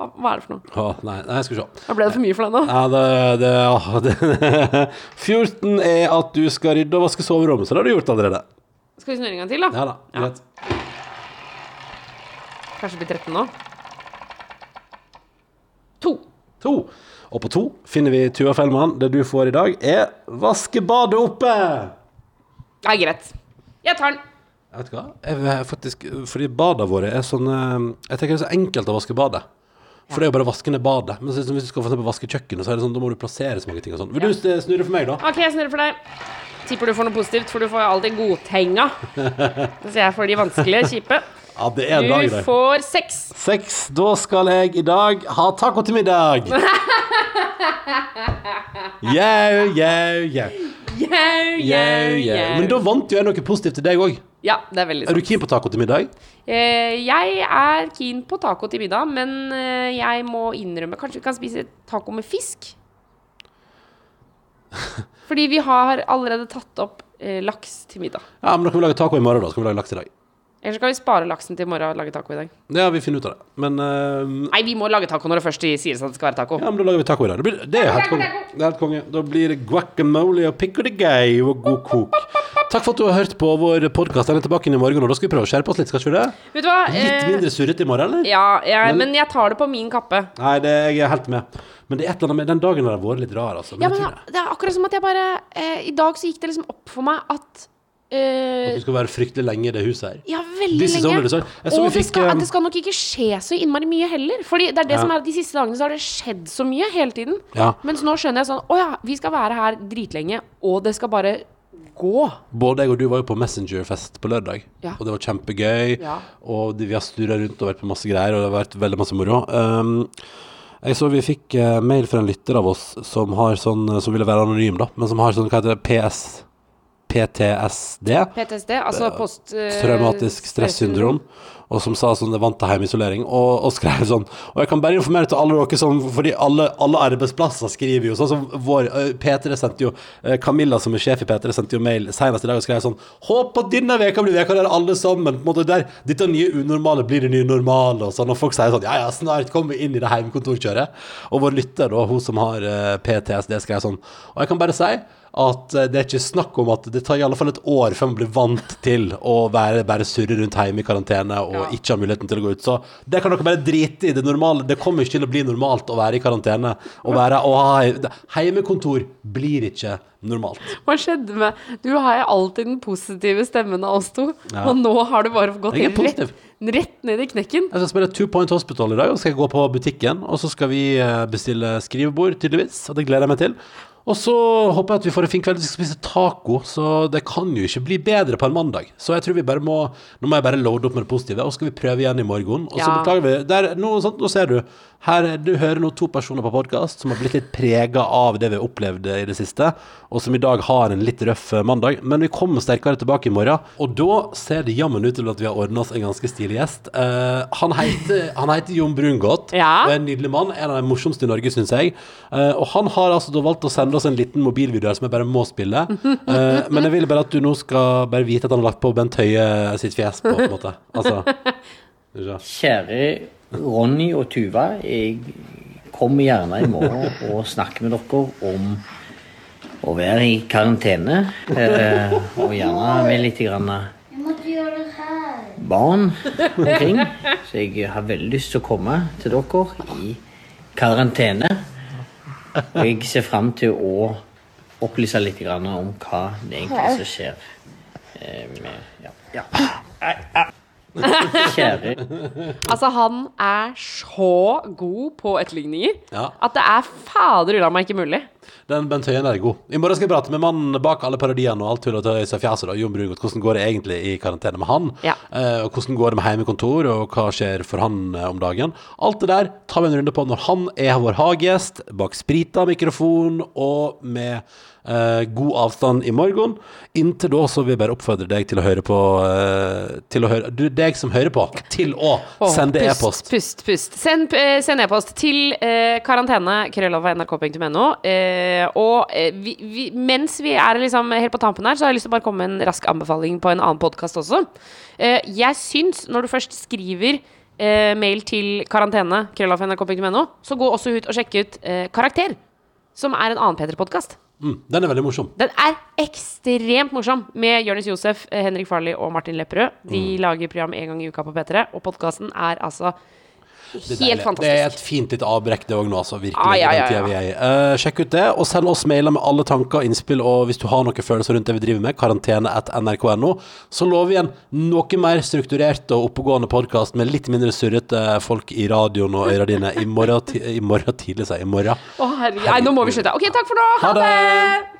hva, hva er det for noe? Å, nei, nei, skal vi se. Da ble det for mye for deg nå. Ja, det, det, ja, det 14 er at du skal rydde og vaske soverommet, så det har du gjort allerede. Skal vi snurre en gang til, da? Ja da, greit. Kanskje det blir 13 nå? To. To. Og på to finner vi Tua Fellmann. Det du får i dag, er vaske badet oppe. Ja, greit. Jeg tar den. Jeg vet hva, jeg faktisk Fordi badene våre er sånn eh, Jeg tenker det er så enkelt å vaske badet. For det er jo bare å vaske ned badet. Men hvis du skal for eksempel vaske kjøkkenet, så er det sånn, da må du plassere så mange ting og sånn. Vil du snurre for meg, da? Ok, jeg snurrer for deg. Tipper du får noe positivt, for du får alltid godtenga. Så jeg får de vanskelige, kjipe. Ja, det er en dag, Du det. får seks. Seks. Da skal jeg i dag ha taco til middag. Jau, jau, jau. Jau, Jau, jau. Men da vant jo jeg noe positivt til deg òg. Ja, det er veldig sant. Er du keen på taco til middag? Eh, jeg er keen på taco til middag, men eh, jeg må innrømme Kanskje vi kan spise taco med fisk? Fordi vi har allerede tatt opp eh, laks til middag. Ja, men da kan vi lage taco i morgen, da. Skal vi lage laks i dag. Eller så kan vi spare laksen til i morgen og lage taco i dag. Ja, vi finner ut av det. Men, eh, Nei, vi må lage taco når det først sies at det skal være taco. ja, men da lager vi taco i dag. Det, blir, det er helt konge. Det er helt konge. Da blir det guacamole og pico de gay og god kok. Takk for at du har hørt på vår podkast. Den er tilbake inn i morgen, og da skal vi prøve å skjerpe oss litt, skal vi det? Vet du hva? Litt Eh, mindre surrete i morgen, eller? ja, jeg, Men- men jeg tar det på min kappe. Nei, det, jeg er helt med. Men det er et eller annet med den dagen har vært litt rar, altså. Men Ja, men det. det er akkurat som at jeg bare eh, I dag så gikk det liksom opp for meg at at Du skal være fryktelig lenge i det huset her. Ja, veldig lenge. så Og det fikk, skal, eh, det skal nok ikke skje så innmari mye heller. Fordi det er det Ja. som er at de siste dagene så har det skjedd så mye hele tiden. Ja. Mens nå skjønner jeg sånn Å ja, vi skal være her dritlenge, og det skal bare gå. Både jeg og du var jo på Messenger-fest på lørdag, Ja. og det var kjempegøy. Ja. Og vi har sturra rundt og vært på masse greier, og det har vært veldig masse moro. Um, jeg så vi fikk eh, mail fra en lytter av oss som har sånn Som ville være anonym, da, men som har sånn, hva heter det, PS PTSD. PTSD, altså post... eh, Traumatisk stressyndrom. Og som sa sånn, det vant til hjemmeisolering. Og, og skrev sånn Og jeg kan bare informere til alle dere som Fordi alle, alle arbeidsplasser skriver jo sånn som vår eh, P3 sendte jo eh, Camilla, som er sjef i P3, sendte jo mail senest i dag og skrev sånn Håp at denne veka blir veka der alle sammen på en måte der Dette nye unormale blir det nye normale, og sånn. Og folk sier sånn Ja, ja, snart kommer vi inn i det hjemmekontorkjøret. Og vår lytter, da, hun som har eh, PTSD, skrev sånn Og jeg kan bare si at eh, det er ikke snakk om at det tar i alle fall et år før man blir vant til å være, bare surre rundt hjemme i karantene og ikke ha muligheten til å gå ut. Så det kan dere bare drite i. Det normale Det kommer ikke til å bli normalt å være i karantene. Å være, å ha Heimekontor blir ikke normalt. Hva skjedde med Du har jo alltid den positive stemmen av oss to, Ja. og nå har du bare gått rett, rett ned i knekken. Jeg skal spille Two Point Hospital i dag, og så skal jeg gå på butikken. Og så skal vi eh, bestille skrivebord, tydeligvis. Og det gleder jeg meg til. Og så håper jeg at vi får en fin kveld. Vi skal spise taco, så det kan jo ikke bli bedre på en mandag. Så jeg tror vi bare må Nå må jeg bare loade opp med det positive, og så skal vi prøve igjen i morgen. Og så Ja. beklager vi. Der, nå, sant, nå ser du. Her, du hører nå to personer på podkast som har blitt litt prega av det vi har opplevd i det siste, og som i dag har en litt røff eh, mandag. Men vi kommer sterkere tilbake i morgen, og da ser det jammen ut til at vi har ordna oss en ganske stilig gjest. Uh, han, heter, han heter Jon Brungot Ja. og er en nydelig mann. En av de morsomste i Norge, syns jeg. Uh, og han har altså da valgt å sende oss en liten mobilvideo her som jeg bare må spille. Uh, men jeg vil bare at du nå skal bare vite at han har lagt på Bent Høie sitt fjes på, på en måte. Altså. Kjære Ronny og Tuva, jeg kommer gjerne i morgen og snakker med dere om å være i karantene. Eh, og gjerne med litt grann Jeg måtte gjøre barn omkring. Så jeg har veldig lyst til å komme til dere i karantene. Og jeg ser fram til å opplyse litt grann om hva det egentlig er som skjer. Eh, med, ja. Ja. Ai. Altså, han er så god på etterligninger Ja. at det er fader ulla meg ikke mulig. Den Bent Høien er god. I morgen skal jeg prate med mannen bak alle parodiene og alt tull og tøys og fjaset. Jon Brungot. Hvordan går det egentlig i karantene med han? Ja. Eh, og hvordan går det med heimekontor, og hva skjer for han eh, om dagen? Alt det der tar vi en runde på når han er vår hagegjest, bak sprita mikrofon og med eh, god avstand i morgen. Inntil da så vil jeg bare oppfordre deg til å høre på eh, Til å høre Du, deg som hører på, til å oh, sende e-post. Pust, pust. Send eh, send e-post til eh, karantene krøllalfa nrk.no. Eh, og eh, vi, vi, mens vi er liksom helt på tampen her, så har jeg lyst til å bare komme med en rask anbefaling på en annen podkast også. Eh, jeg syns, når du først skriver eh, mail til karantene krøllafnrk.no, så gå også ut og sjekke ut eh, Karakter, som er en annen P3-podkast. Mm, den er veldig morsom. Den er ekstremt morsom, med Jonis Josef, eh, Henrik Farley og Martin Lepperød. De Mm. lager program en gang i uka på P3, og podkasten er altså Det er helt fantastisk. Det er et fint litt avbrekk, det òg nå, altså. Virkelig. Ah, ja, den ja, tida ja. vi er i. Eh, sjekk ut det, og send oss mailer med alle tanker og innspill, og hvis du har noen følelser rundt det vi driver med, karantene at nrk.no, så lover vi en noe mer strukturert og oppegående podkast med litt mindre surrete folk i radioen og øra dine i morgen, i morgen tidlig, sier jeg. I morgen. Å, herregud. Nei, nå må vi slutte. Ok, takk for nå. Ha Ha det!